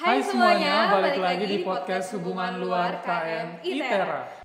Hai semuanya, balik lagi di podcast Hubungan Luar KM ITERA.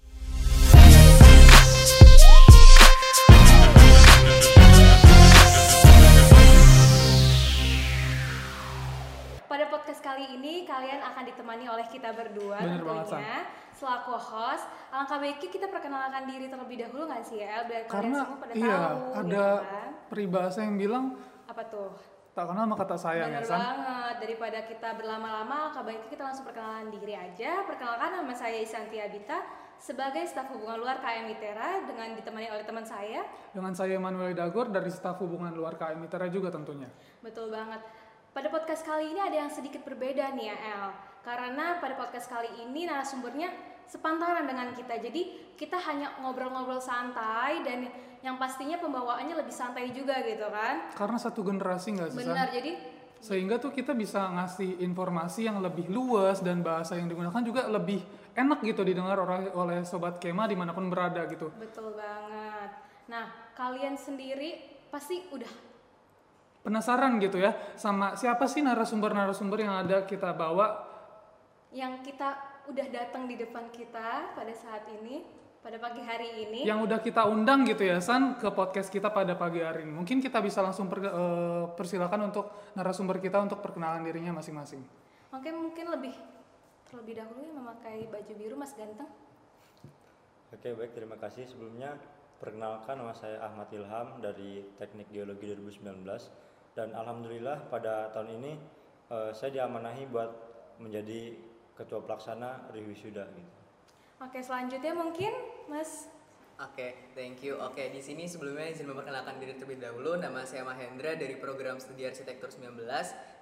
Pada podcast kali ini kalian akan ditemani oleh kita berdua Bener banget, tentunya selaku host. Alangkah baiknya kita perkenalkan diri terlebih dahulu nggak sih ya, biar kalian Karena semua pada iya tahu. ada gitu kan. peribahasa yang bilang Apa tuh? Tak kenal maka tak sayang ya Bener San. banget. Daripada kita berlama-lama, baiknya kita langsung perkenalan diri aja. Perkenalkan nama saya Isanti Abita sebagai staf hubungan luar KM ITERA dengan ditemani oleh teman saya. Dengan saya Manuel Dagor dari staf hubungan luar KM ITERA juga tentunya. Betul banget. Pada podcast kali ini ada yang sedikit berbeda nih ya El. Karena pada podcast kali ini narasumbernya sepantaran dengan kita. Jadi kita hanya ngobrol-ngobrol santai dan yang pastinya pembawaannya lebih santai juga gitu kan. Karena satu generasi nggak sih? Benar. Jadi Sehingga tuh kita bisa ngasih informasi yang lebih luas dan bahasa yang digunakan juga lebih enak gitu didengar oleh, oleh sobat Kema di mana pun berada gitu. betul banget. Nah, kalian sendiri pasti udah Penasaran gitu ya sama siapa sih narasumber-narasumber yang ada kita bawa yang kita udah datang di depan kita pada saat ini, pada pagi hari ini. yang udah kita undang gitu ya San ke podcast kita pada pagi hari ini. Mungkin kita bisa langsung per- eh, persilakan untuk narasumber kita untuk perkenalan dirinya masing-masing. Oke, mungkin lebih terlebih dahulu yang memakai baju biru Mas Ganteng. Oke baik terima kasih sebelumnya perkenalkan nama saya Ahmad Ilham dari Teknik Geologi 2019 dan alhamdulillah pada tahun ini eh, saya diamanahi buat menjadi ketua pelaksana Riwisuda gitu. Oke, selanjutnya mungkin Mas Oke, thank you. Oke, di sini sebelumnya izin memperkenalkan diri terlebih dahulu. Nama saya Mahendra dari program studi arsitektur 19.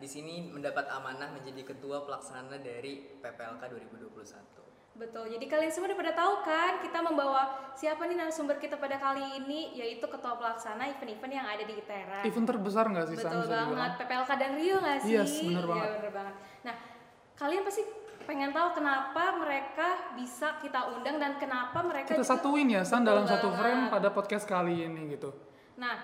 Di sini mendapat amanah menjadi ketua pelaksana dari PPLK 2021. Betul. Jadi kalian semua udah pada tahu kan kita membawa siapa nih narasumber kita pada kali ini yaitu ketua pelaksana event-event yang ada di ITERA. Event terbesar nggak sih? Betul banget. PPLK dan Rio nggak sih? Yes, bener Iya, banget. bener banget. Nah, kalian pasti pengen tahu kenapa mereka bisa kita undang dan kenapa mereka Kita satuin ya San dalam satu frame pada podcast kali ini gitu. Nah,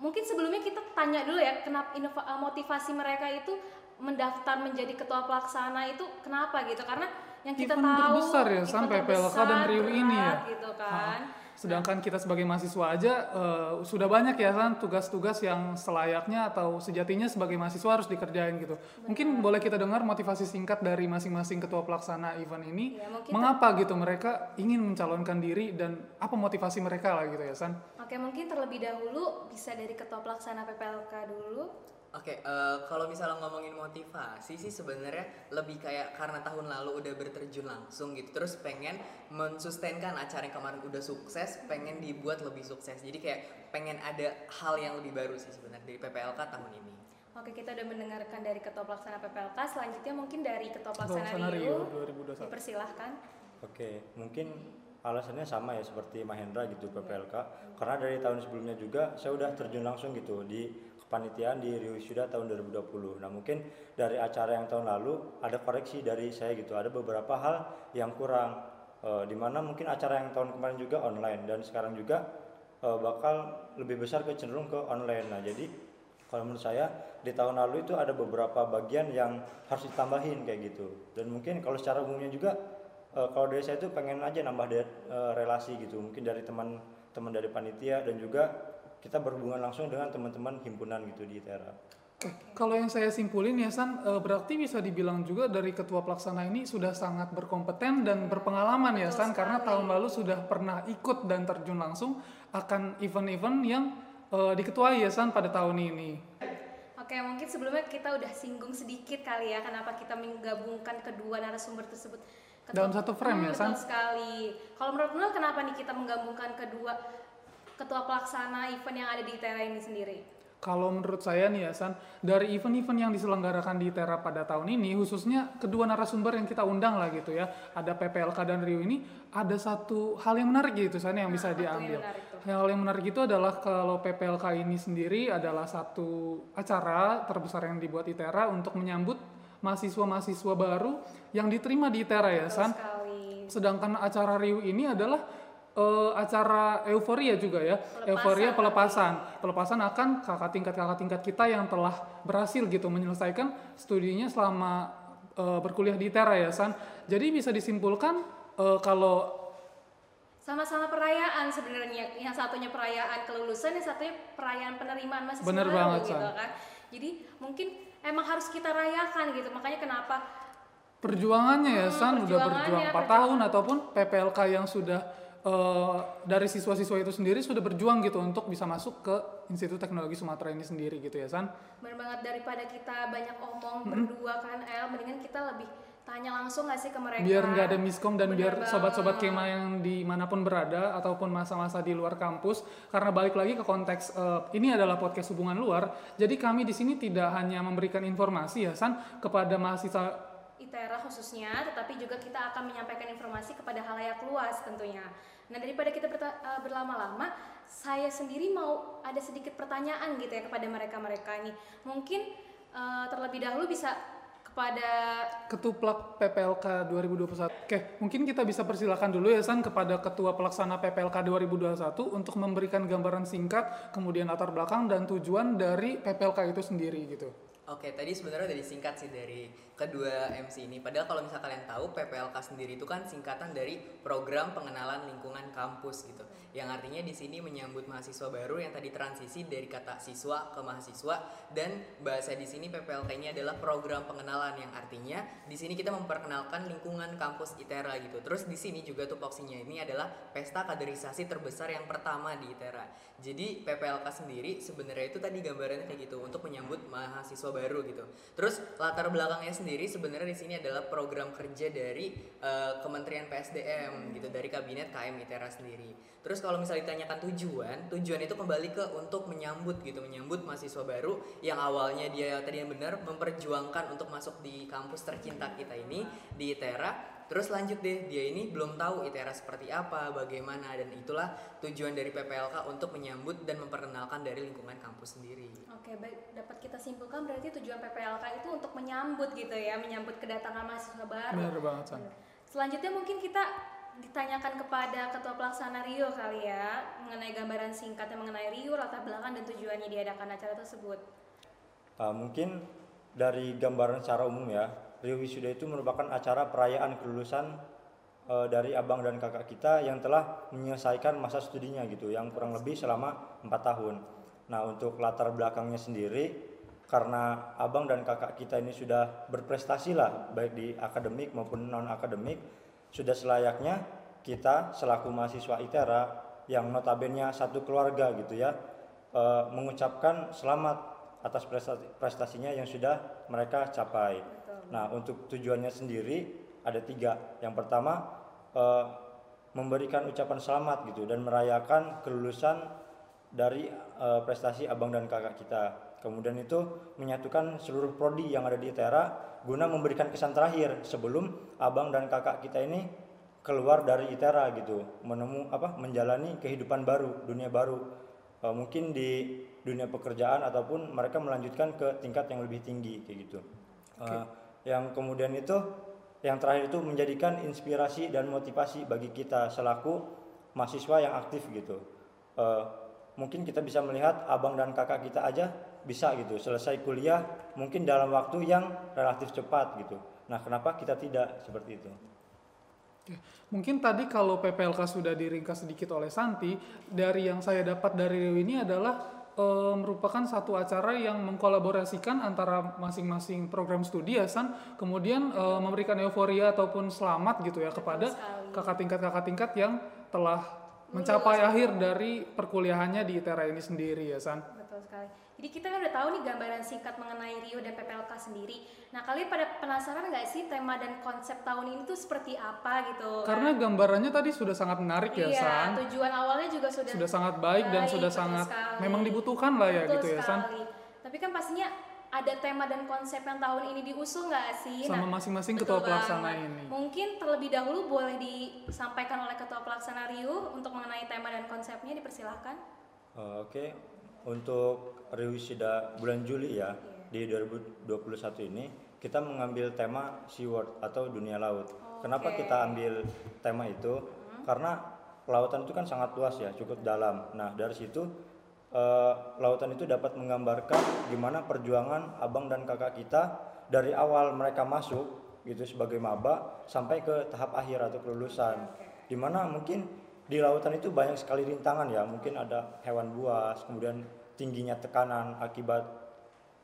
mungkin sebelumnya kita tanya dulu ya, kenapa eh, motivasi mereka itu mendaftar menjadi ketua pelaksana itu kenapa gitu? Karena yang kita Event tahu terbesar ya, sampai PLK dan Rio ini ya. gitu kan. Sedangkan kita sebagai mahasiswa aja eh, sudah banyak ya San tugas-tugas yang selayaknya atau sejatinya sebagai mahasiswa harus dikerjain gitu. Mungkin boleh kita dengar motivasi singkat dari masing-masing ketua pelaksana event ini. Ya, Mengapa gitu mereka ingin mencalonkan diri dan apa motivasi mereka lah gitu ya San? Oke, mungkin terlebih dahulu bisa dari ketua pelaksana PPLK dulu. Oke, eh, kalau misalnya ngomongin motivasi sih sebenarnya lebih kayak karena tahun lalu udah berterjun langsung gitu, terus pengen mensustainkan acara yang kemarin udah sukses, pengen dibuat lebih sukses. Jadi kayak pengen ada hal yang lebih baru sih sebenarnya dari PPLK tahun ini. Oke, kita udah mendengarkan dari ketua pelaksana PPLK. Selanjutnya mungkin dari ketua Pelaksana Rio. Rio 2021. Dipersilahkan. Oke mungkin alasannya sama ya seperti Mahendra gitu PPLK karena dari tahun sebelumnya juga saya udah terjun langsung gitu di kepanitiaan di Riwisuda tahun 2020. Nah mungkin dari acara yang tahun lalu ada koreksi dari saya gitu ada beberapa hal yang kurang Eh, di mana mungkin acara yang tahun kemarin juga online dan sekarang juga eh, bakal lebih besar ke cenderung ke online. Nah jadi kalau menurut saya di tahun lalu itu ada beberapa bagian yang harus ditambahin kayak gitu dan mungkin kalau secara umumnya juga eh, kalau dari saya itu pengen aja nambah de- eh, relasi gitu mungkin dari teman-teman dari panitia dan juga kita berhubungan langsung dengan teman-teman himpunan gitu di ITERA. Kalau yang saya simpulin ya San, eh, berarti bisa dibilang juga dari ketua pelaksana ini sudah sangat berkompeten dan berpengalaman ya San, karena tahun lalu sudah pernah ikut dan terjun langsung akan event-event yang eh, diketuai ya San pada tahun ini. Oke, mungkin sebelumnya kita udah singgung sedikit kali ya kenapa kita menggabungkan kedua narasumber tersebut Ketua- Dalam satu frame ya, Hmm, San? Betul sekali. Kalau menurut Nul kenapa nih kita menggabungkan kedua ketua pelaksana event yang ada di ITERA ini sendiri? Kalau menurut saya nih ya San, dari event-event yang diselenggarakan di ITERA pada tahun ini, khususnya kedua narasumber yang kita undang lah gitu ya, ada PPLK dan Rio ini, ada satu hal yang menarik gitu San yang bisa tuh yang diambil. tuh? Hal yang menarik itu adalah kalau PPLK ini sendiri adalah satu acara terbesar yang dibuat ITERA untuk menyambut mahasiswa-mahasiswa baru yang diterima di ITERA ya San. sekali. Sedangkan acara Rio ini adalah eh, acara euforia juga ya, Pelepasan. euforia pelepasan, pelepasan akan kakak tingkat kakak tingkat kita yang telah berhasil gitu menyelesaikan studinya selama eh, berkuliah di ITERA ya San. Jadi bisa disimpulkan eh, kalau sama-sama perayaan sebenarnya yang satunya perayaan kelulusan yang satunya perayaan penerimaan mahasiswa Bener baru banget, gitu San. kan jadi mungkin emang harus kita rayakan gitu makanya kenapa perjuangannya ya Hmm, San udah perjuangannya, berjuang 4 perjuangan. tahun ataupun PPLK yang sudah eh, dari siswa-siswa itu sendiri sudah berjuang gitu untuk bisa masuk ke Institut Teknologi Sumatera ini sendiri gitu ya San. bener banget daripada kita banyak omong berdua kan El mendingan kita lebih tanya langsung gak sih ke mereka? Biar nggak ada miskom dan Bener biar sobat-sobat kema yang di mana pun berada ataupun masa-masa di luar kampus karena balik lagi ke konteks eh, ini adalah podcast hubungan luar jadi kami di sini tidak hanya memberikan informasi ya san kepada mahasiswa ITERA khususnya, tetapi juga kita akan menyampaikan informasi kepada halayak luas tentunya. Nah daripada kita eh, berlama-lama, saya sendiri mau ada sedikit pertanyaan gitu ya kepada mereka-mereka ini. Mungkin eh, terlebih dahulu bisa kepada ketuplak PPLK 2021. Oke, mungkin kita bisa persilakan dulu ya San kepada Ketua Pelaksana PPLK 2021 untuk memberikan gambaran singkat, kemudian latar belakang dan tujuan dari PPLK itu sendiri gitu. Oke, tadi sebenarnya udah disingkat sih dari kedua MC ini. Padahal kalau misal kalian tahu, PPLK sendiri itu kan singkatan dari Program Pengenalan Lingkungan Kampus gitu. Yang artinya di sini menyambut mahasiswa baru yang tadi transisi dari kata siswa ke mahasiswa dan bahasa di sini PPLK ini adalah program pengenalan yang artinya di sini kita memperkenalkan lingkungan kampus ITERA gitu. Terus di sini juga tupoksinya ini adalah pesta kaderisasi terbesar yang pertama di ITERA. Jadi PPLK sendiri sebenarnya itu tadi gambarannya kayak gitu untuk menyambut mahasiswa baru gitu. Terus latar belakangnya sendiri sebenarnya di sini adalah program kerja dari eh, Kementerian PSDM gitu dari kabinet KM ITERA sendiri. Terus kalau misalnya ditanyakan tujuan, tujuan itu kembali ke untuk menyambut gitu, menyambut mahasiswa baru yang awalnya dia tadi yang benar memperjuangkan untuk masuk di kampus tercinta kita ini di ITERA. Terus lanjut deh, dia ini belum tahu ITERA seperti apa, bagaimana dan itulah tujuan dari PPLK untuk menyambut dan memperkenalkan dari lingkungan kampus sendiri. Oke, baik dapat kita simpulkan berarti tujuan PPLK itu untuk menyambut gitu ya, menyambut kedatangan mahasiswa baru. Benar banget San. Benar. Selanjutnya mungkin kita ditanyakan kepada ketua pelaksana Rio kali ya mengenai gambaran singkatnya mengenai Rio, latar belakang dan tujuannya diadakan acara tersebut. Uh, mungkin dari gambaran secara umum ya, Rio Wisuda itu merupakan acara perayaan kelulusan uh, dari abang dan kakak kita yang telah menyelesaikan masa studinya gitu, yang kurang lebih selama empat tahun. Nah untuk latar belakangnya sendiri, karena abang dan kakak kita ini sudah berprestasi lah, baik di akademik maupun non akademik, sudah selayaknya kita selaku mahasiswa ITERA yang notabene satu keluarga gitu ya, eh, mengucapkan selamat atas prestasi, prestasinya yang sudah mereka capai. Nah, untuk tujuannya sendiri ada tiga. Yang pertama eh, memberikan ucapan selamat gitu dan merayakan kelulusan dari eh, prestasi abang dan kakak kita. Kemudian itu menyatukan seluruh prodi yang ada di ITERA guna memberikan kesan terakhir sebelum abang dan kakak kita ini keluar dari ITERA gitu, menemu apa menjalani kehidupan baru, dunia baru. Eh, mungkin di dunia pekerjaan ataupun mereka melanjutkan ke tingkat yang lebih tinggi kayak gitu. Eh, yang kemudian itu yang terakhir itu menjadikan inspirasi dan motivasi bagi kita selaku mahasiswa yang aktif gitu. Eh, mungkin kita bisa melihat abang dan kakak kita aja bisa gitu selesai kuliah mungkin dalam waktu yang relatif cepat gitu. Nah, kenapa kita tidak seperti itu? Oke. Mungkin tadi kalau PPLK sudah diringkas sedikit oleh Santi, dari yang saya dapat dari Rio ini adalah eh, merupakan satu acara yang mengkolaborasikan antara masing-masing program studi ya San, kemudian eh, memberikan euforia ataupun selamat gitu ya kepada sekali. kakak tingkat-kakak tingkat yang telah mencapai akhir dari perkuliahannya di ITERA ini sendiri ya San. Betul sekali. Jadi kita kan udah tahu nih gambaran singkat mengenai Rio dan PPLK sendiri. Nah kalian pada penasaran nggak sih tema dan konsep tahun ini tuh seperti apa gitu? Karena gambarannya tadi sudah sangat menarik ya iya, San. tujuan awalnya juga sudah Sudah sangat baik dan sudah sangat sekali. memang dibutuhkan lah ya Betul gitu ya San. sekali. Tapi kan pastinya ada tema dan konsep yang tahun ini diusung nggak sih? Sama Nah, masing-masing ketua pelaksana banget. ini. Mungkin terlebih dahulu boleh disampaikan oleh ketua pelaksana Rio untuk mengenai tema dan konsepnya dipersilahkan. Oke, untuk rewisida bulan Juli ya di 2021 ini kita mengambil tema SeaWorld atau dunia laut. Kenapa Oke. kita ambil tema itu? Karena lautan itu kan sangat luas ya, cukup dalam. Nah dari situ eh, lautan itu dapat menggambarkan gimana perjuangan abang dan kakak kita dari awal mereka masuk gitu sebagai maba sampai ke tahap akhir atau kelulusan. Di mana mungkin di lautan itu banyak sekali rintangan ya, mungkin ada hewan buas, kemudian tingginya tekanan akibat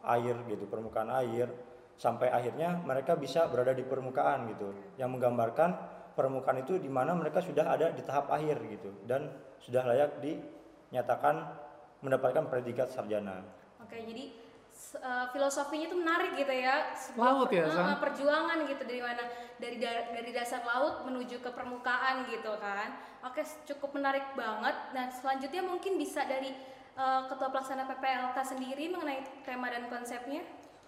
air gitu, permukaan air, sampai akhirnya mereka bisa berada di permukaan gitu, yang menggambarkan permukaan itu di mana mereka sudah ada di tahap akhir gitu dan sudah layak dinyatakan mendapatkan predikat sarjana. Oke, jadi eh, filosofinya itu menarik gitu ya. Sebuah Laut ya, eh, perjuangan gitu dari mana dari da- dari dasar laut menuju ke permukaan gitu kan. Oke, cukup menarik banget. Nah, selanjutnya mungkin bisa dari eh, ketua pelaksana PPLK sendiri mengenai tema dan konsepnya.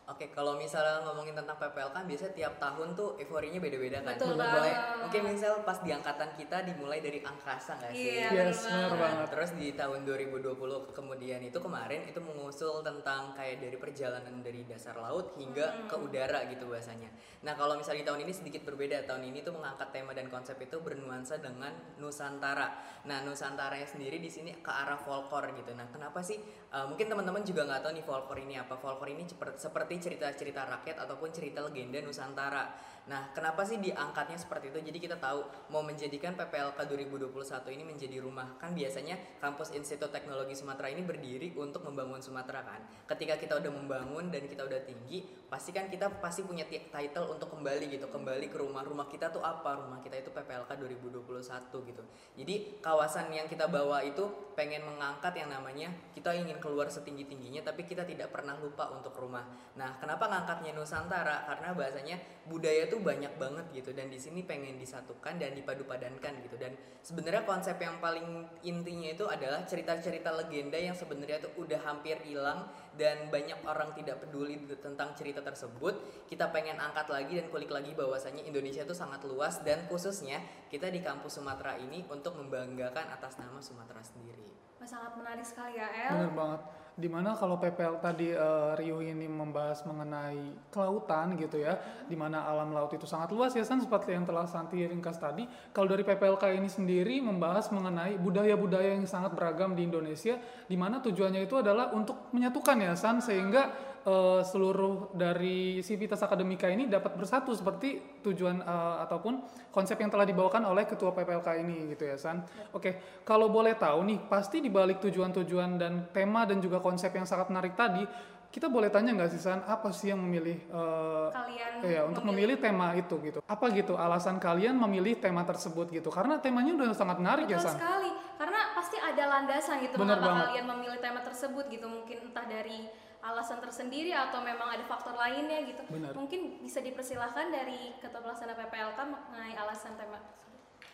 Oke, kalau misalnya ngomongin tentang PPL kan biasanya tiap tahun tuh euforinya beda-beda kan. Betul Mulai- banget. mungkin misal pas di angkatan kita dimulai dari angkasa nggak sih? Iya, Yes, bener benar banget. banget. Terus di tahun 2020 kemudian itu kemarin itu mengusul tentang kayak dari perjalanan dari dasar laut hingga ke udara gitu bahasanya. Nah kalau misalnya di tahun ini sedikit berbeda. Tahun ini tuh mengangkat tema dan konsep itu bernuansa dengan Nusantara. Nah Nusantaranya sendiri di sini ke arah folklore gitu. Nah kenapa sih? Uh, mungkin teman-teman juga nggak tahu nih folklore ini apa. Folklore ini ceper- cerita-cerita rakyat ataupun cerita legenda Nusantara. Nah, kenapa sih diangkatnya seperti itu? Jadi kita tahu mau menjadikan PPLK 2021 ini menjadi rumah. Kan biasanya kampus Institut Teknologi Sumatera ini berdiri untuk membangun Sumatera kan. Ketika kita udah membangun dan kita udah tinggi, pasti kan kita pasti punya ti- title untuk kembali gitu, kembali ke rumah. Rumah kita tuh apa? Rumah kita itu PPLK 2021 gitu. Jadi kawasan yang kita bawa itu pengen mengangkat yang namanya kita ingin keluar setinggi-tingginya tapi kita tidak pernah lupa untuk rumah. Nah, kenapa ngangkatnya Nusantara? Karena bahasanya budaya tuh banyak banget gitu dan di sini pengen disatukan dan dipadu-padankan gitu. Dan sebenarnya konsep yang paling intinya itu adalah cerita-cerita legenda yang sebenarnya tuh udah hampir hilang dan banyak orang tidak peduli tentang cerita tersebut. Kita pengen angkat lagi dan kulik lagi bahwasanya Indonesia itu sangat luas dan khususnya kita di kampus Sumatera ini untuk membanggakan atas nama Sumatera sendiri. Sangat menarik sekali ya, El. Bener banget. Di mana kalau PPL tadi eh, Rio ini membahas mengenai kelautan gitu ya, di mana alam laut itu sangat luas ya San seperti yang telah Santi ringkas tadi. Kalau dari PPLK ini sendiri membahas mengenai budaya-budaya yang sangat beragam di Indonesia, di mana tujuannya itu adalah untuk menyatukan ya San sehingga eh, seluruh dari sivitas akademika ini dapat bersatu seperti tujuan eh, ataupun konsep yang telah dibawakan oleh ketua PPLK ini gitu ya San. Oke, kalau boleh tahu nih pasti di balik tujuan-tujuan dan tema dan juga konsep yang sangat menarik tadi, kita boleh tanya nggak sih San, apa sih yang memilih eh, Kalian ya untuk memilih tema itu gitu? Apa gitu alasan kalian memilih tema tersebut gitu? Karena temanya udah sangat menarik ya Betul San. sekali, karena pasti ada landasan gitu Bener mengapa banget. kalian memilih tema tersebut gitu. Mungkin entah dari alasan tersendiri atau memang ada faktor lainnya gitu. Benar. Mungkin bisa dipersilahkan dari ketua pelaksana PPLK mengenai alasan tema.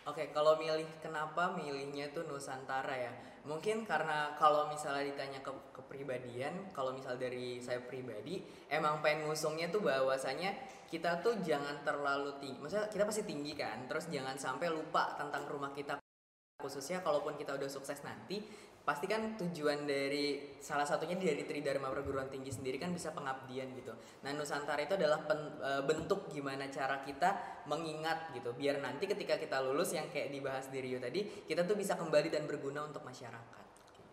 Oke, kalau milih kenapa milihnya tuh Nusantara ya? Mungkin karena kalau misalnya ditanya ke kepribadian, kalau misal dari saya pribadi, emang pengen ngusungnya tuh bahwasanya kita tuh jangan terlalu tinggi. Maksudnya kita pasti tinggi kan, terus jangan sampai lupa tentang rumah kita khususnya kalaupun kita udah sukses nanti pasti kan tujuan dari salah satunya dari Tridharma perguruan tinggi sendiri kan bisa pengabdian gitu. Nah Nusantara itu adalah pen- e, bentuk gimana cara kita mengingat gitu, biar nanti ketika kita lulus yang kayak dibahas di Rio tadi, kita tuh bisa kembali dan berguna untuk masyarakat.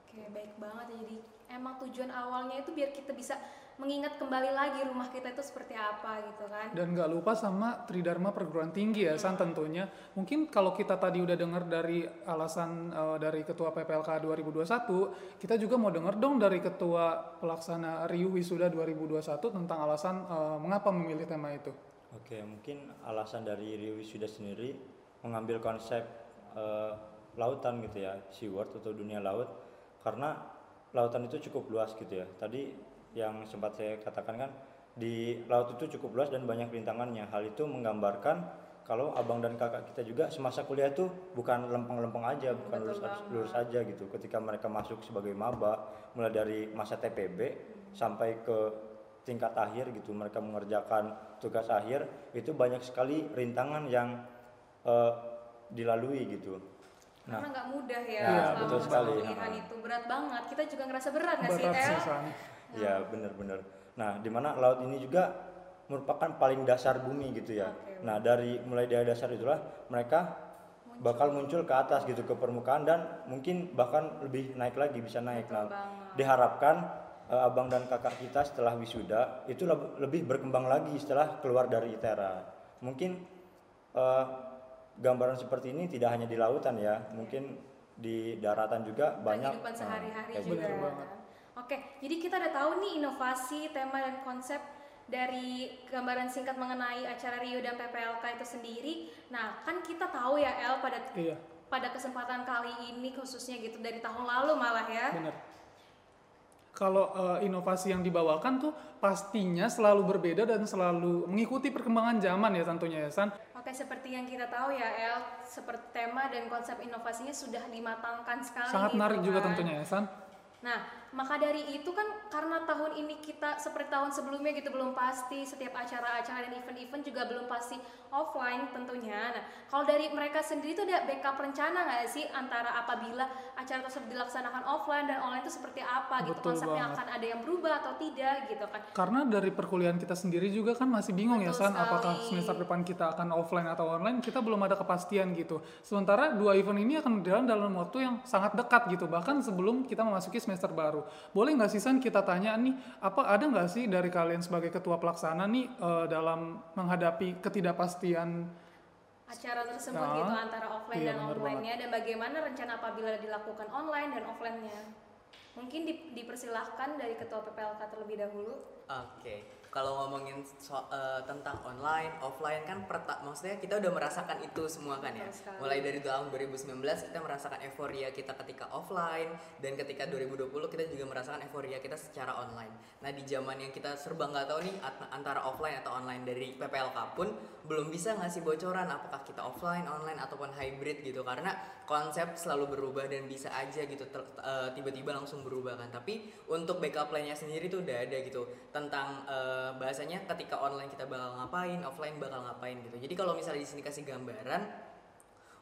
Oke, baik banget ya. Jadi emang tujuan awalnya itu biar kita bisa mengingat kembali lagi rumah kita itu seperti apa gitu kan. Dan nggak lupa sama Tridharma perguruan tinggi ya San tentunya. Mungkin kalau kita tadi udah dengar dari alasan eh, dari Ketua PPLK 2021, kita juga mau dengar dong dari Ketua Pelaksana Riu Wisuda 2021 tentang alasan eh, mengapa memilih tema itu. Oke, mungkin alasan dari Rio Wisuda sendiri mengambil konsep eh, lautan gitu ya, seaworld atau dunia laut, karena lautan itu cukup luas gitu ya. Tadi yang sempat saya katakan kan di laut itu cukup luas dan banyak rintangannya. Hal itu menggambarkan kalau abang dan kakak kita juga semasa kuliah itu bukan lempeng-lempeng aja, bukan Betul lulus, banget. lulus aja gitu. Ketika mereka masuk sebagai maba, mulai dari masa TPB sampai ke tingkat akhir gitu, mereka mengerjakan tugas akhir itu banyak sekali rintangan yang eh, dilalui gitu. Nah, Karena nggak mudah ya selama betul sekali. kuliahan itu berat banget. Kita juga ngerasa berat nggak sih Berat El? Ya benar-benar. Nah, di mana laut ini juga merupakan paling dasar bumi gitu ya. Oke. Nah, dari mulai dari dasar itulah mereka bakal muncul ke atas gitu ke permukaan dan mungkin bahkan lebih naik lagi bisa naik. Betul Nah, banget. diharapkan eh, abang dan kakak kita setelah wisuda itu leb- lebih berkembang lagi setelah keluar dari ITERA. mungkin eh, gambaran seperti ini tidak hanya di lautan ya, mungkin di daratan juga banyak. kehidupan eh, sehari-hari kayak juga. gitu. Banget. Oke, jadi kita udah tahu nih inovasi, tema dan konsep dari gambaran singkat mengenai acara Rio dan PPLK itu sendiri. Nah, kan kita tahu ya El pada Iya, pada kesempatan kali ini khususnya gitu dari tahun lalu malah ya. benar. Kalau eh, inovasi yang dibawakan tuh pastinya selalu berbeda dan selalu mengikuti perkembangan zaman ya tentunya ya San. Oke, seperti yang kita tahu ya El, seperti tema dan konsep inovasinya sudah dimatangkan sekali. Sangat gitu menarik juga kan. tentunya ya San. Nah, maka dari itu kan karena tahun ini kita seperti tahun sebelumnya gitu belum pasti setiap acara-acara dan event-event juga belum pasti offline tentunya. Nah, kalau dari mereka sendiri tuh ada backup rencana nggak sih antara apabila acara tersebut dilaksanakan offline dan online itu seperti apa gitu Betul konsepnya banget. akan ada yang berubah atau tidak gitu kan? Karena dari perkuliahan kita sendiri juga kan masih bingung ya Betul San, apakah semester depan kita akan offline atau online, kita belum ada kepastian gitu. Sementara dua event ini akan berjalan dalam waktu yang sangat dekat gitu, bahkan sebelum kita memasuki semester baru. Boleh nggak sih San kita tanya nih, apa ada nggak sih dari kalian sebagai ketua pelaksana nih eh, dalam menghadapi ketidakpastian acara tersebut Ya. gitu antara offline Iya, dan online-nya dan bagaimana rencana apabila dilakukan online dan offline-nya. Mungkin di- dipersilahkan dari ketua PPLK terlebih dahulu. Oke, kalau ngomongin so- eh, tentang online, offline kan perta- maksudnya kita udah merasakan itu semua kan ya. Mulai dari tahun 2019 kita merasakan euforia kita ketika offline dan ketika 2020 kita juga merasakan euforia kita secara online. Nah di zaman yang kita serba nggak tahu nih antara offline atau online dari PPLK pun belum bisa ngasih bocoran apakah kita offline, online ataupun hybrid gitu karena konsep selalu berubah dan bisa aja gitu eh, tiba-tiba langsung berubah kan. Tapi untuk backup plan-nya sendiri tuh udah ada gitu tentang eh, bahasanya ketika online kita bakal ngapain, offline bakal ngapain gitu. Jadi kalau misalnya di sini kasih gambaran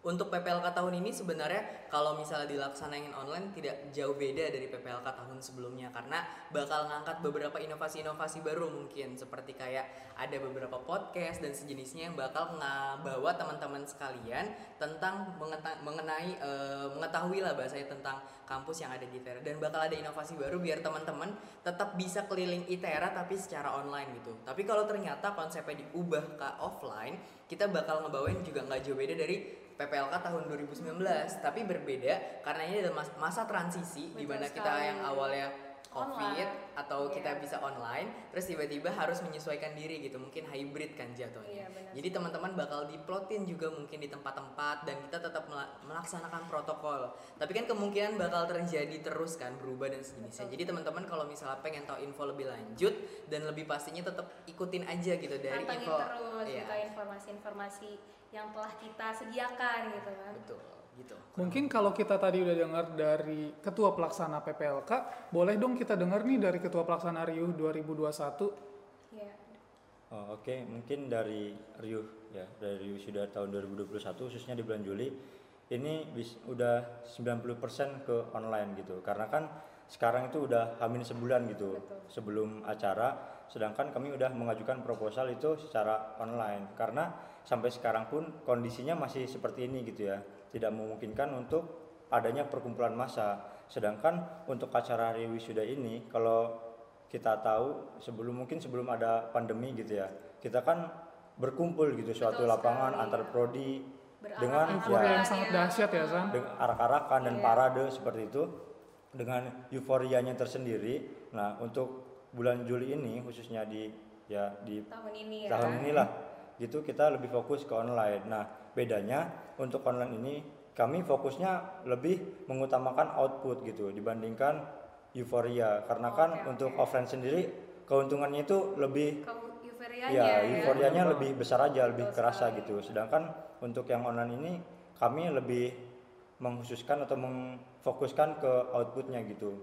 untuk PPLK tahun ini sebenarnya kalau misalnya dilaksanain online tidak jauh beda dari PPLK tahun sebelumnya. Karena bakal ngangkat beberapa inovasi-inovasi baru mungkin. Seperti kayak ada beberapa podcast dan sejenisnya yang bakal ngabawa teman-teman sekalian tentang mengenai eh, mengetahui lah bahasanya tentang kampus yang ada di ITERA. Dan bakal ada inovasi baru biar teman-teman tetap bisa keliling ITERA tapi secara online gitu. Tapi kalau ternyata konsepnya diubah ke offline, kita bakal ngebawain juga nggak jauh beda dari PPLK tahun 2019 tapi berbeda karena ini adalah mas- masa transisi di mana kita yang awalnya covid Online. atau kita Iya. bisa online terus tiba-tiba harus menyesuaikan diri gitu mungkin hybrid kan jatuhnya Iya, benar jadi teman-teman bakal diplotin juga mungkin di tempat-tempat dan kita tetap mela- melaksanakan protokol tapi kan kemungkinan bakal terjadi terus kan berubah dan sejenisnya Betul. jadi teman-teman kalau misalnya pengen tahu info lebih lanjut dan lebih pastinya tetap ikutin aja gitu dari info terus Iya, gitu informasi-informasi yang telah kita sediakan gitu kan. betul gitu Mungkin kalau kita tadi udah dengar dari Ketua Pelaksana PPLK, boleh dong kita dengar nih dari Ketua Pelaksana Riuh 2021. Iya. Oh, Oke, mungkin dari Riuh ya, dari Riuh sudah tahun 2021 khususnya di bulan Juli ini bis, udah 90% ke online gitu. Karena kan sekarang itu udah hamin sebulan gitu Betul. sebelum acara, sedangkan kami udah mengajukan proposal itu secara online karena sampai sekarang pun kondisinya masih seperti ini gitu ya. Tidak memungkinkan untuk adanya perkumpulan massa. Sedangkan untuk acara hari wisuda ini kalau kita tahu sebelum mungkin sebelum ada pandemi gitu ya kita kan berkumpul gitu suatu Betul lapangan sekali. antar prodi dengan Euforia ya, yang sangat dahsyat ya, San. dengan arak-arakan dan Iya. parade seperti itu dengan euforianya tersendiri nah untuk bulan Juli ini khususnya di ya di Tahun ini ya. tahun inilah gitu kita lebih fokus ke online nah bedanya untuk online ini kami fokusnya lebih mengutamakan output gitu dibandingkan euforia karena kan Oke, untuk oke. offline sendiri keuntungannya itu lebih euforianya ya ya. euforianya lebih besar aja lebih Betul kerasa sekali. gitu sedangkan untuk yang online ini kami lebih mengkhususkan atau mengfokuskan ke outputnya gitu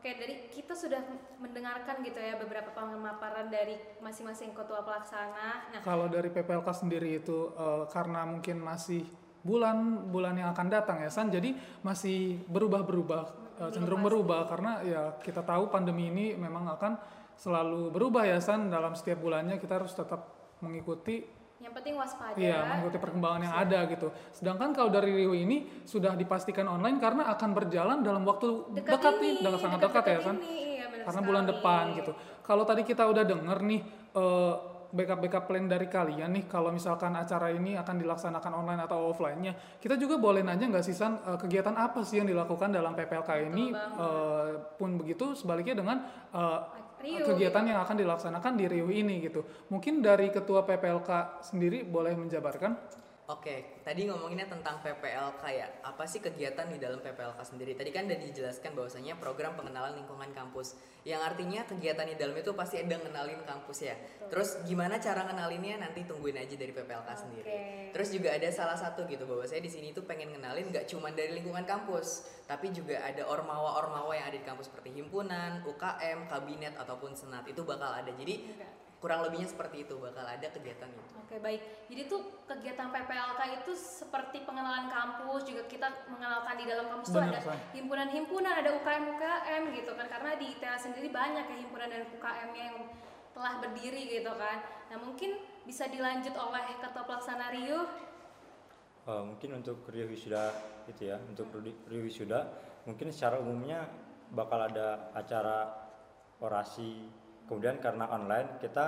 Oke, dari kita sudah mendengarkan gitu ya beberapa pemaparan dari masing-masing ketua pelaksana. Nah, Kalau dari PPLK sendiri itu eh, karena mungkin masih bulan-bulan yang akan datang ya San, jadi masih berubah-berubah, eh, cenderung berubah. Karena ya kita tahu pandemi ini memang akan selalu berubah ya San. Dalam setiap bulannya kita harus tetap mengikuti yang penting waspada. Iya, mengikuti perkembangan yang ada gitu. Sedangkan kalau dari Rio ini sudah dipastikan online karena akan berjalan dalam waktu dekat, Dekat nih, ini, dalam sangat dekat-dekat dekat ya kan. ini, iya, benar Karena bulan sekali. depan gitu. Kalau tadi kita udah denger nih eh, backup backup plan dari kalian nih kalau misalkan acara ini akan dilaksanakan online atau offline-nya kita juga boleh nanya nggak sih San eh, kegiatan apa sih yang dilakukan dalam PPLK ini eh, pun begitu sebaliknya dengan eh, Riuh, kegiatan yang akan dilaksanakan di Riuh ini gitu. Mungkin dari ketua PPLK sendiri boleh menjabarkan Oke, tadi ngomonginnya tentang PPLK ya. Apa sih kegiatan di dalam PPLK sendiri? Tadi kan udah dijelaskan bahwasanya program pengenalan lingkungan kampus. Yang artinya kegiatan di dalam itu pasti ada ngenalin kampus ya. Terus gimana cara ngenalinnya nanti tungguin aja dari PPLK sendiri. Terus juga ada salah satu gitu bahwa saya di sini tuh pengen ngenalin nggak cuma dari lingkungan kampus, tapi juga ada ormawa-ormawa yang ada di kampus seperti himpunan, UKM, kabinet ataupun senat itu bakal ada. Jadi kurang lebihnya seperti itu bakal ada kegiatan itu. Oke baik, jadi tuh kegiatan PPLK itu seperti pengenalan kampus juga kita mengenalkan di dalam kampus tuh Benar, ada San. himpunan-himpunan, ada UKM-UKM gitu kan karena di ITERA sendiri banyak ya himpunan dan UKM yang telah berdiri gitu kan. Nah mungkin bisa dilanjut oleh ketua pelaksana Rio. Eh, mungkin untuk Rio Wisuda itu ya, untuk Rudi- Rio Wisuda mungkin secara umumnya bakal ada acara orasi. Kemudian karena online kita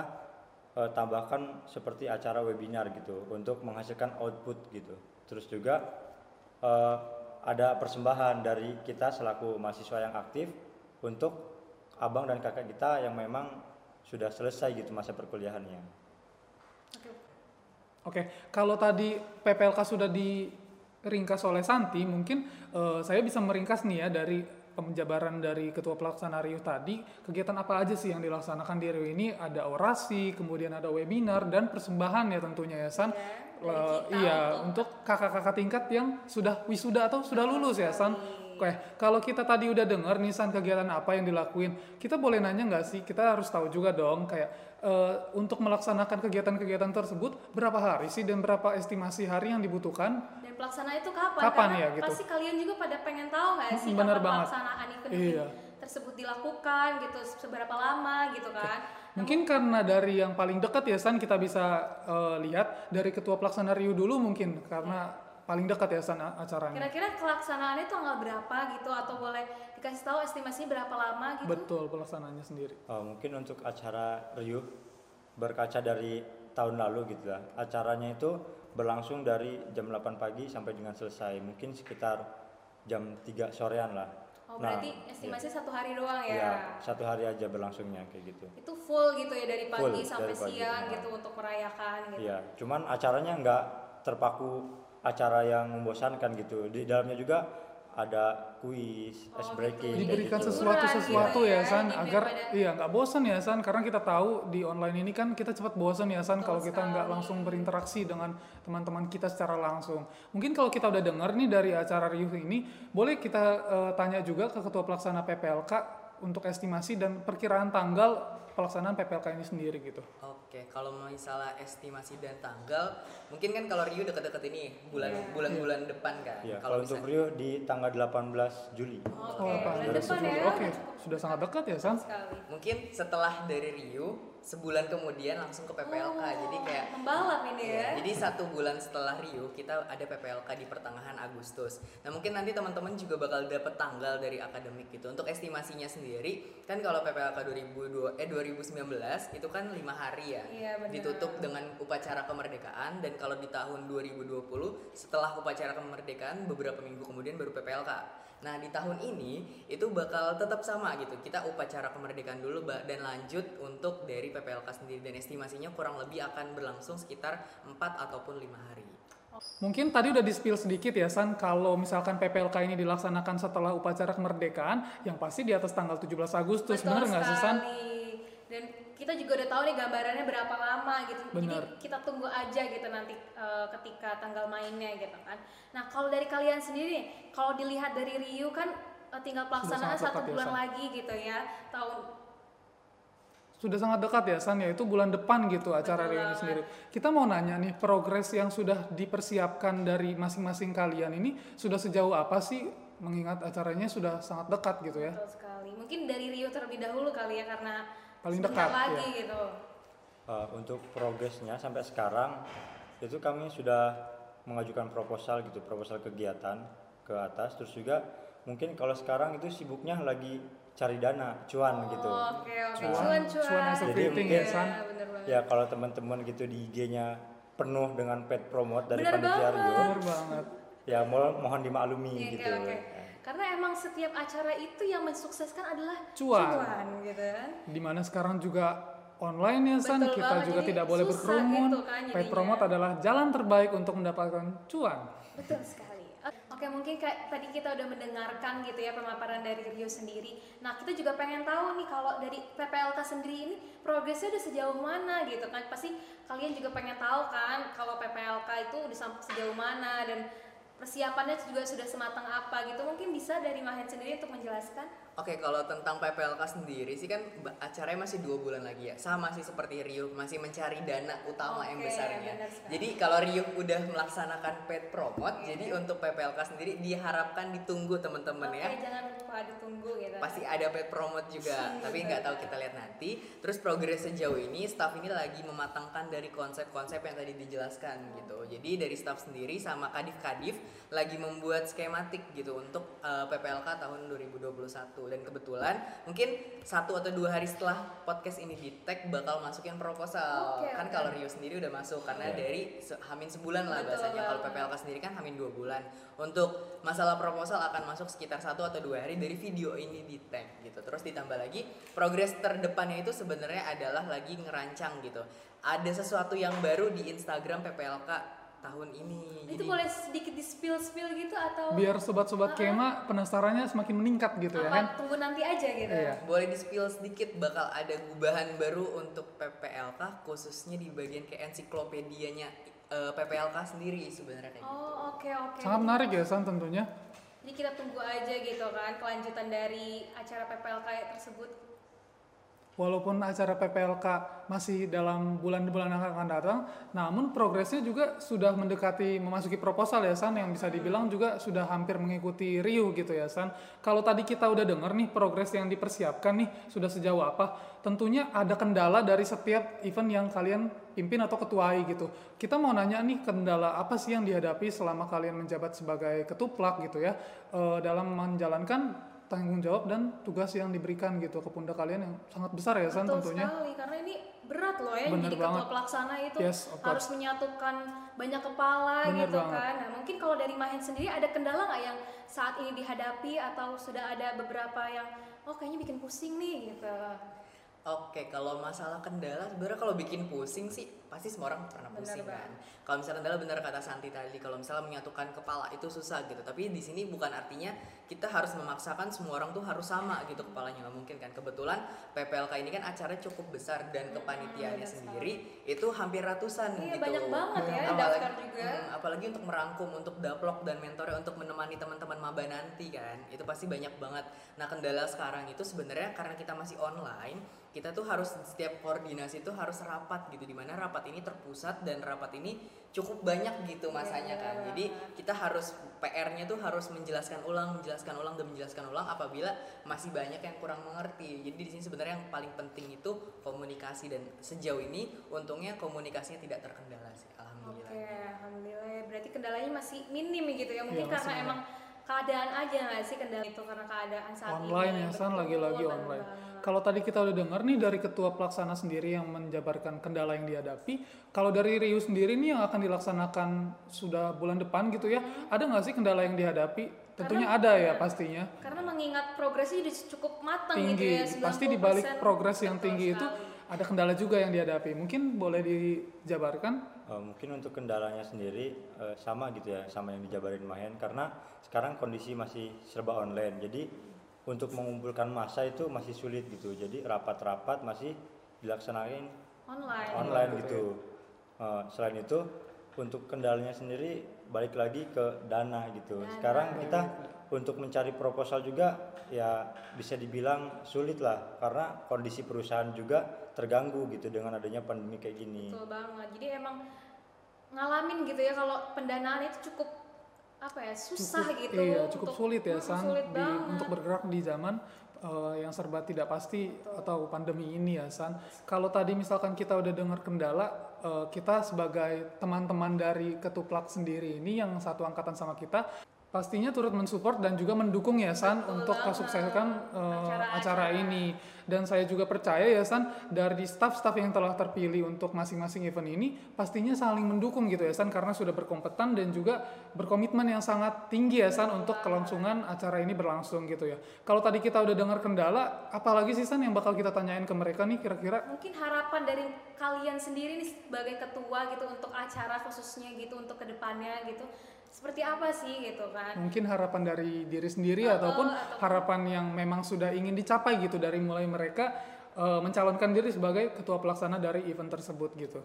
eh, tambahkan seperti acara webinar gitu untuk menghasilkan output gitu. Terus juga eh, ada persembahan dari kita selaku mahasiswa yang aktif untuk abang dan kakak kita yang memang sudah selesai gitu masa perkuliahannya. Oke, kalau tadi PPLK sudah diringkas oleh Santi, mungkin eh, saya bisa meringkas nih ya dari penjabaran dari Ketua Pelaksana Rio tadi, kegiatan apa aja sih yang dilaksanakan di Rio ini? Ada orasi, kemudian ada webinar dan persembahan ya tentunya ya San. dari Eh, kita iya, untuk- kakak-kakak tingkat yang sudah wisuda atau sudah lulus ya San. Oke, kalau kita tadi udah dengar nih San kegiatan apa yang dilakuin, kita boleh nanya nggak sih? Kita harus tahu juga dong kayak eh, untuk melaksanakan kegiatan-kegiatan tersebut berapa hari sih dan berapa estimasi hari yang dibutuhkan? Pelaksana itu kapan? Kapan Karena ya, gitu? pasti kalian juga pada pengen tahu nggak sih bener kapan banget. pelaksanaan event Iya. tersebut dilakukan gitu, seberapa lama gitu kan? Mungkin karena dari yang paling dekat ya San kita bisa eh, lihat dari ketua pelaksana Rio dulu mungkin karena paling dekat ya San acaranya. Kira-kira kelaksanaannya tanggal berapa gitu atau boleh dikasih tahu estimasinya berapa lama gitu? Betul pelaksananya sendiri. Uh, mungkin untuk acara Riuh berkaca dari tahun lalu gitu lah. Acaranya itu berlangsung dari jam 8 pagi sampai dengan selesai. Mungkin sekitar jam 3 sorean lah. Oh berarti estimasi satu hari doang ya? Iya, satu hari aja berlangsungnya kayak gitu. Itu full gitu ya dari pagi Full, sampai dari pagi, siang benar. gitu untuk merayakan gitu. Iya, cuman acaranya nggak terpaku acara yang membosankan gitu. Di dalamnya juga ada kuis, Oh, ice gitu. breaking. diberikan gitu. sesuatu sesuatu gitu ya ya, San agar iya nggak bosan ya San karena kita tahu di online ini kan kita cepat bosan ya San kalau kita nggak langsung berinteraksi dengan teman-teman kita secara langsung mungkin kalau kita udah dengar nih dari acara Riuh ini boleh kita eh, tanya juga ke ketua pelaksana PPLK untuk estimasi dan perkiraan tanggal pelaksanaan PPLK ini sendiri gitu Oke, kalau misalnya estimasi dan tanggal, mungkin kan kalau Rio deket-deket ini bulan bulan-bulan depan kan. Iya, kalau untuk Rio di tanggal 18 Juli. Oke, Oh, bulan apa? depan Oke, ya. Oke, sudah sangat dekat ya San Sekali. mungkin setelah dari Rio sebulan kemudian langsung ke PPLK. jadi kayak membalap ini ya. Iya, Jadi satu bulan setelah Rio kita ada PPLK di pertengahan Agustus. Nah mungkin nanti teman-teman juga bakal dapet tanggal dari akademik gitu. Untuk estimasinya sendiri kan kalau PPLK 2002 eh 2019 itu kan lima hari ya. Iya. Ditutup dengan upacara kemerdekaan dan kalau di tahun 2020 setelah upacara kemerdekaan beberapa minggu kemudian baru PPLK. Nah di tahun ini itu bakal tetap sama gitu. Kita upacara kemerdekaan dulu dan lanjut untuk dari PPLK sendiri dan estimasinya kurang lebih akan berlangsung sekitar 4 ataupun lima hari. Mungkin tadi udah di-spill sedikit ya San, kalau misalkan PPLK ini dilaksanakan setelah upacara kemerdekaan, yang pasti di atas tanggal 17 Agustus, Betul bener nggak sih San? Dan kita juga udah tahu nih gambarannya berapa lama gitu. Benar. Jadi kita tunggu aja gitu nanti eh, ketika tanggal mainnya gitu kan. Nah kalau dari kalian sendiri, kalau dilihat dari Rio kan eh, tinggal pelaksanaan satu ya, bulan San. lagi gitu ya. Tahun Sudah sangat dekat ya San, yaitu bulan depan gitu acara Betul Rio ini sendiri. Kita mau nanya nih, progres yang sudah dipersiapkan dari masing-masing kalian ini sudah sejauh apa sih? Mengingat acaranya sudah sangat dekat gitu ya. betul sekali. Mungkin dari Rio terlebih dahulu kali ya karena Paling dekat, lagi ya. gitu. Uh, untuk progresnya sampai sekarang itu kami sudah mengajukan proposal gitu proposal kegiatan ke atas terus juga mungkin kalau sekarang itu sibuknya lagi cari dana cuan gitu Oke oke Cuan, cuan cuan. Jadi mungkin- ya San. Iya, ya kalau teman-teman gitu di IG-nya penuh dengan pet promote dari panitia banget. Rio ya mohon mohon dimaklumi Iya, gitu oke, oke. Karena emang setiap acara itu yang mensukseskan adalah Cuan. gitu kan. Di mana sekarang juga online ya San, Betul kita banget, juga jadi tidak boleh berkerumun. gitu kan Paid jadinya. promote adalah jalan terbaik untuk mendapatkan cuan. Betul sekali. Oke, mungkin kayak tadi kita udah mendengarkan gitu ya pemaparan dari Rio sendiri. Nah, kita juga pengen tahu nih kalau dari PPLK sendiri ini progresnya udah sejauh mana gitu kan. Pasti kalian juga pengen tahu kan kalau PPLK itu udah sampai sejauh mana dan persiapannya juga sudah sematang apa gitu. Mungkin bisa dari Mahen sendiri untuk menjelaskan. Oke, kalau tentang PPLK sendiri sih kan acaranya masih dua bulan lagi ya. Sama sih seperti Rio masih mencari dana utama yang Oke, besarnya. Jadi kalau Rio udah melaksanakan paid promote, jadi untuk PPLK sendiri diharapkan ditunggu teman-teman Oke, ya. jangan lupa ditunggu gitu. Pasti ada paid promote juga, tapi nggak tahu kita lihat nanti. Terus progres sejauh ini, staff ini lagi mematangkan dari konsep-konsep yang tadi dijelaskan gitu. Jadi dari staff sendiri sama kadif-kadif lagi membuat skematik gitu untuk eh, PPLK tahun 2021 dan kebetulan mungkin satu atau dua hari setelah podcast ini di tag bakal masukin proposal. Oke, kan kalau Rio sendiri udah masuk karena Iya. dari se- hamin sebulan lah Betul bahasanya. Kalau. PPLK sendiri kan hamin dua bulan. Untuk masalah proposal akan masuk sekitar satu atau dua hari dari video ini di tag gitu. Terus ditambah lagi progres terdepannya itu sebenarnya adalah lagi ngerancang gitu. Ada sesuatu yang baru di Instagram PPLK tahun ini. itu Jadi- boleh sedikit di spill spill gitu atau Biar sobat-sobat kema penasarannya semakin meningkat gitu ya kan. apa tunggu nanti aja gitu. Iya. boleh di spill sedikit bakal ada gubahan baru untuk PPLK khususnya di bagian ke ensiklopedianya eh, PPLK sendiri sebenarnya gitu. Oh oke oke. Sangat menarik ya San tentunya. Jadi kita tunggu aja gitu kan kelanjutan dari acara PPLK tersebut. Walaupun acara PPLK masih dalam bulan-bulan yang akan datang, namun progresnya juga sudah mendekati memasuki proposal ya San, yang bisa dibilang juga sudah hampir mengikuti Rio gitu ya San. Kalau tadi kita udah dengar nih progres yang dipersiapkan nih sudah sejauh apa, tentunya ada kendala dari setiap event yang kalian pimpin atau ketuai gitu. Kita mau nanya nih kendala apa sih yang dihadapi selama kalian menjabat sebagai ketuplak gitu ya eh, dalam menjalankan tanggung jawab dan tugas yang diberikan gitu ke pundak kalian yang sangat besar ya San Betul tentunya. sekali karena ini berat loh ya Bener jadi ketua banget. pelaksana itu Yes, harus menyatukan banyak kepala Bener gitu banget. kan. Nah mungkin kalau dari Mahen sendiri ada kendala nggak yang saat ini dihadapi atau sudah ada beberapa yang oh kayaknya bikin pusing nih gitu. Oke, kalau masalah kendala sebenarnya kalau bikin pusing sih pasti semua orang pernah Bener pusing kan. Kalau misalnya kendala benar kata Santi tadi, kalau misalnya menyatukan kepala itu susah gitu. Tapi di sini bukan artinya kita harus memaksakan semua orang tuh harus sama gitu kepalanya nggak mungkin kan. Kebetulan PPLK ini kan acaranya cukup besar dan kepanitiaannya benar sendiri itu hampir ratusan Iya gitu. banyak banget ya Apalagi- daftar juga. Hmm, apalagi untuk merangkum untuk daplok dan mentornya untuk menemani teman-teman maba nanti kan itu pasti banyak banget nah kendala sekarang itu sebenarnya karena kita masih online kita tuh harus setiap koordinasi itu harus rapat gitu di mana rapat ini terpusat dan rapat ini cukup banyak gitu masanya kan Iya. jadi kita harus PR-nya tuh harus menjelaskan ulang menjelaskan ulang dan menjelaskan ulang apabila masih banyak yang kurang mengerti jadi di sini sebenarnya yang paling penting itu komunikasi dan sejauh ini untungnya komunikasinya tidak terkendala sih alhamdulillah Oke, alhamdulillah. ya. Berarti kendalanya masih minim gitu ya. Mungkin Iya, masih karena emang keadaan aja nggak sih kendala itu karena keadaan saat ini. online ya San lagi-lagi online. Kalau tadi kita udah dengar nih dari ketua pelaksana sendiri yang menjabarkan kendala yang dihadapi, kalau dari Rio sendiri nih yang akan dilaksanakan sudah bulan depan gitu ya, Hmm. ada nggak sih kendala yang dihadapi? Tentunya ada ya pastinya. Karena mengingat progresnya sudah cukup matang Tinggi, gitu ya. pasti di balik 90%. progres yang tinggi itu sekali. Ada kendala juga yang dihadapi. Mungkin boleh dijabarkan? Eh, mungkin untuk kendalanya sendiri eh, sama gitu ya sama yang dijabarin Mahen. Karena sekarang kondisi masih serba online. Jadi untuk mengumpulkan massa itu masih sulit gitu. Jadi rapat-rapat masih dilaksanain online. online gitu. Eh, selain itu untuk kendalanya sendiri balik lagi ke dana gitu. Sekarang kita untuk mencari proposal juga ya bisa dibilang sulit lah karena kondisi perusahaan juga terganggu gitu dengan adanya pandemi kayak gini Betul banget. Jadi emang ngalamin gitu ya kalau pendanaan itu cukup apa ya susah Cukup- gitu. Iya, cukup untuk- sulit ya San Sulit di- banget. untuk bergerak di zaman eh, yang serba tidak pasti atau pandemi ini ya San. Kalau tadi misalkan kita udah dengar kendala, eh, kita sebagai teman-teman dari ketuplak sendiri ini yang satu angkatan sama kita, pastinya turut mensupport dan juga mendukung ya San Betul untuk kesuksesan eh, Acara-acara. acara ini. dan saya juga percaya ya San dari staff-staff yang telah terpilih untuk masing-masing event ini pastinya saling mendukung gitu ya San karena sudah berkompeten dan juga berkomitmen yang sangat tinggi ya San untuk kelangsungan acara ini berlangsung gitu ya. Kalau tadi kita udah dengar kendala apalagi sih San yang bakal kita tanyain ke mereka nih kira-kira? Mungkin harapan dari kalian sendiri nih sebagai ketua gitu untuk acara khususnya gitu untuk ke depannya gitu seperti apa sih gitu kan? mungkin harapan dari diri sendiri Oh, ataupun ataupun- harapan yang memang sudah ingin dicapai gitu dari mulai mereka eh, mencalonkan diri sebagai ketua pelaksana dari event tersebut gitu.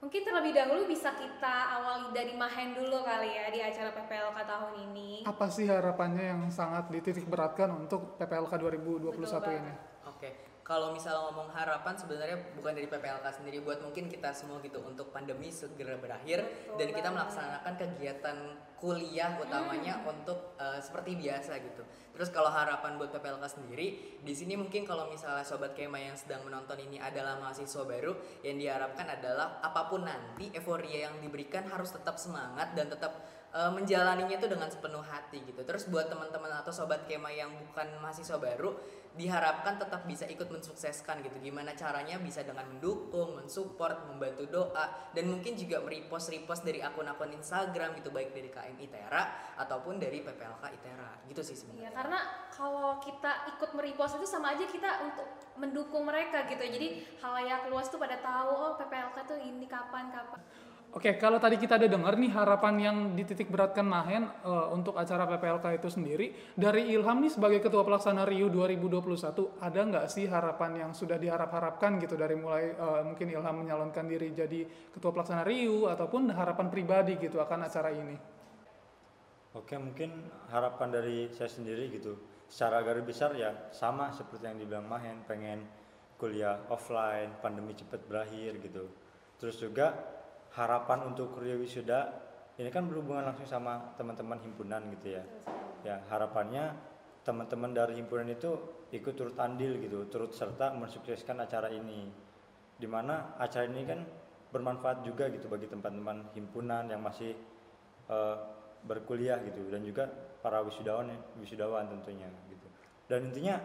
Mungkin terlebih dahulu bisa kita awali dari Mahen dulu kali ya di acara PPLK tahun ini. Apa sih harapannya yang sangat dititik beratkan untuk PPLK 2021 Betul ini? Oke, kalau misalnya ngomong harapan sebenarnya bukan dari PPLK sendiri buat mungkin kita semua gitu untuk pandemi segera berakhir Betul dan kita melaksanakan kegiatan kuliah utamanya untuk eh, seperti biasa gitu. Terus kalau harapan buat PPLK sendiri, di sini mungkin kalau misalnya sobat Kema yang sedang menonton ini adalah mahasiswa baru, yang diharapkan adalah apa pun nanti euforia yang diberikan harus tetap semangat dan tetap eh, menjalaninya itu dengan sepenuh hati gitu. Terus buat teman-teman atau sobat Kema yang bukan mahasiswa baru, diharapkan tetap bisa ikut mensukseskan gitu. Gimana caranya bisa dengan mendukung, mensupport, membantu doa dan mungkin juga merepost-repost dari akun-akun Instagram gitu baik dari KM ITERA ataupun dari PPLK ITERA. Gitu sih Iya, sebenarnya. karena kalau kita ikut merepost itu sama aja kita untuk mendukung mereka gitu. Jadi halayak luas tuh pada tahu oh PPLK tuh ini kapan kapan. Oke, kalau tadi kita ada dengar nih harapan yang dititik beratkan Mahen eh, untuk acara PPLK itu sendiri dari Ilham nih sebagai ketua pelaksana Rio 2021 ada nggak sih harapan yang sudah diharap-harapkan gitu dari mulai eh, mungkin Ilham menyalonkan diri jadi ketua pelaksana Rio ataupun harapan pribadi gitu akan acara ini? Oke mungkin harapan dari saya sendiri gitu secara garis besar ya sama seperti yang dibilang Mahen pengen kuliah offline pandemi cepat berakhir gitu terus juga harapan untuk kuliah wisuda ini kan berhubungan langsung sama teman-teman himpunan gitu ya. Ya harapannya teman-teman dari himpunan itu ikut turut andil gitu turut serta mensukseskan acara ini. Di mana acara ini kan bermanfaat juga gitu bagi teman-teman himpunan yang masih eh, berkuliah gitu dan juga para wisudawan wisudawan tentunya gitu. Dan intinya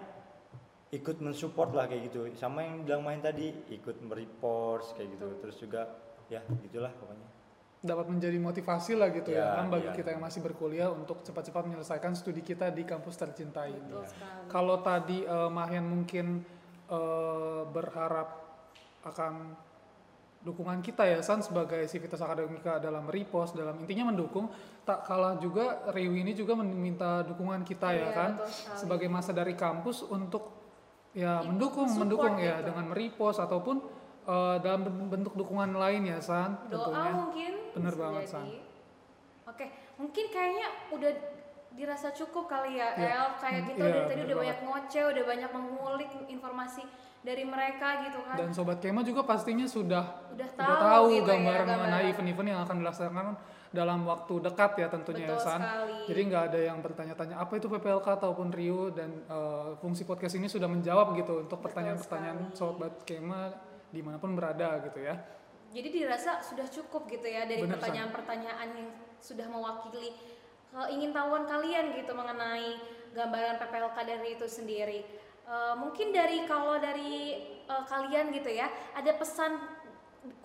ikut mensupport lah kayak gitu. Sama yang bilang main tadi ikut mereport kayak gitu. Terus juga ya gitulah pokoknya dapat menjadi motivasi lah gitu ya, Ya, kan bagi iya. kita yang masih berkuliah untuk cepat-cepat menyelesaikan studi kita di kampus tercinta ini. Betul sekali. Kalau tadi eh, Mahen mungkin eh, berharap akan dukungan kita ya San sebagai sivitas akademika dalam repost dalam intinya mendukung tak kalah juga Riu ini juga meminta dukungan kita ya Iya, kan sebagai masa dari kampus untuk ya mendukung mendukung ya gitu. dengan merepost ataupun eh, dalam bentuk dukungan lain ya San Doa tentunya. mungkin. Bener banget, jadi. San. Oke, mungkin kayaknya udah dirasa cukup kali ya, Iya. El. Kayak kita Iya, dari tadi udah banget. banyak ngoceh, udah banyak mengulik informasi dari mereka gitu kan. Dan sobat Kema juga pastinya sudah udah udah tahu, tahu gitu ya, gambaran mengenai gambaran. event-event yang akan dilaksanakan dalam waktu dekat ya tentunya Betul ya San. sekali. Jadi nggak ada yang bertanya-tanya apa itu PPLK ataupun Rio dan eh, fungsi podcast ini sudah menjawab gitu untuk pertanyaan-pertanyaan sobat Kema di mana pun berada gitu ya. Jadi dirasa sudah cukup gitu ya dari pertanyaan-pertanyaan yang sudah mewakili ingin tahuan kalian gitu mengenai gambaran PPLK dari itu sendiri. Eh, mungkin dari kalau dari eh, kalian gitu ya, ada pesan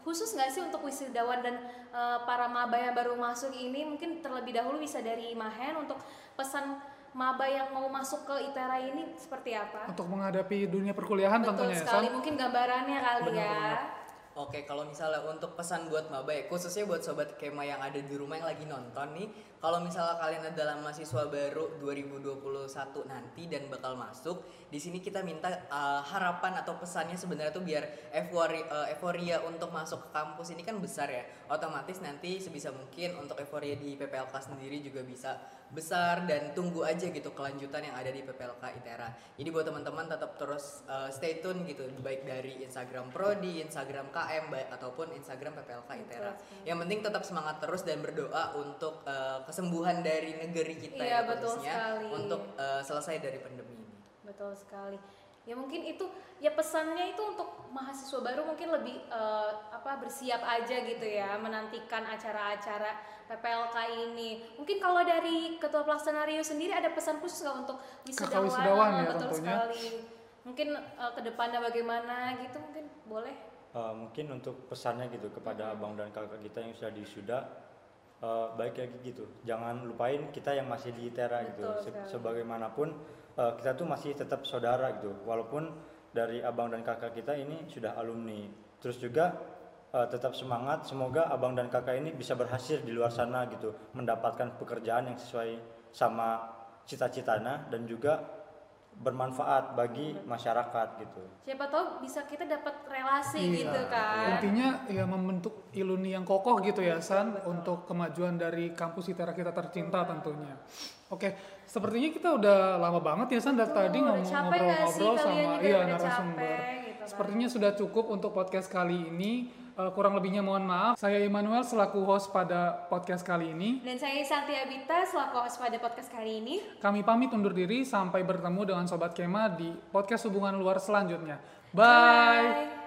khusus nggak sih untuk wisudawan dan eh, para maba yang baru masuk ini? Mungkin terlebih dahulu bisa dari Mahen untuk pesan maba yang mau masuk ke ITERA ini seperti apa? Untuk menghadapi dunia perkuliahan Betul tentunya ya sekali, San. mungkin gambarannya kali ya. Benar-benar. Oke, kalau misalnya untuk pesan buat maba ya, khususnya buat sobat kema yang ada di rumah yang lagi nonton nih, kalau misalnya kalian adalah mahasiswa baru 2021 nanti dan bakal masuk, di sini kita minta uh, harapan atau pesannya sebenarnya tuh biar euforia, uh, euforia untuk masuk ke kampus ini kan besar ya. Otomatis nanti sebisa mungkin untuk euforia di PPLK sendiri juga bisa besar dan tunggu aja gitu kelanjutan yang ada di PPLK ITERA. Jadi buat teman-teman tetap terus uh, stay tune gitu baik dari Instagram Prodi, Instagram KM baik ataupun Instagram PPLK ITERA. Yang penting tetap semangat terus dan berdoa untuk uh, kesembuhan dari negeri kita Iya, ya betul khususnya sekali. untuk uh, selesai dari pandemi ini. Betul sekali. Ya mungkin itu ya pesannya itu untuk mahasiswa baru mungkin lebih eh, apa bersiap aja gitu ya menantikan acara-acara PPLK ini. Mungkin kalau dari ketua pelaksana Rio sendiri ada pesan khusus nggak untuk wisudawan wisudawan ya betul tentunya. sekali. Mungkin eh, ke depannya bagaimana gitu mungkin boleh. Eh, mungkin untuk pesannya gitu kepada abang dan kakak kita yang sudah disuda eh, baik lagi gitu. Jangan lupain kita yang masih di ITERA gitu. Se- sekali. sebagaimanapun eh, kita tuh masih tetap saudara gitu. Walaupun dari abang dan kakak kita ini sudah alumni. Terus juga eh, tetap semangat. Semoga abang dan kakak ini bisa berhasil di luar sana gitu. Mendapatkan pekerjaan yang sesuai sama cita-citanya dan juga bermanfaat bagi masyarakat gitu siapa tahu bisa kita dapat relasi Iya. gitu kan Intinya ya membentuk iluni yang kokoh gitu ya San untuk kemajuan dari kampus ITERA kita tercinta tentunya. Oke, sepertinya kita udah lama banget ya San dari Betul, tadi ngobrol-ngobrol sama iya narasumber. capek gitu kan. Sepertinya sudah cukup untuk podcast kali ini. Eh, kurang lebihnya mohon maaf. Saya Immanuel selaku host pada podcast kali ini. dan saya Santi Abita selaku host pada podcast kali ini Kami pamit undur diri sampai bertemu dengan Sobat Kema di podcast hubungan luar selanjutnya. Bye. Bye.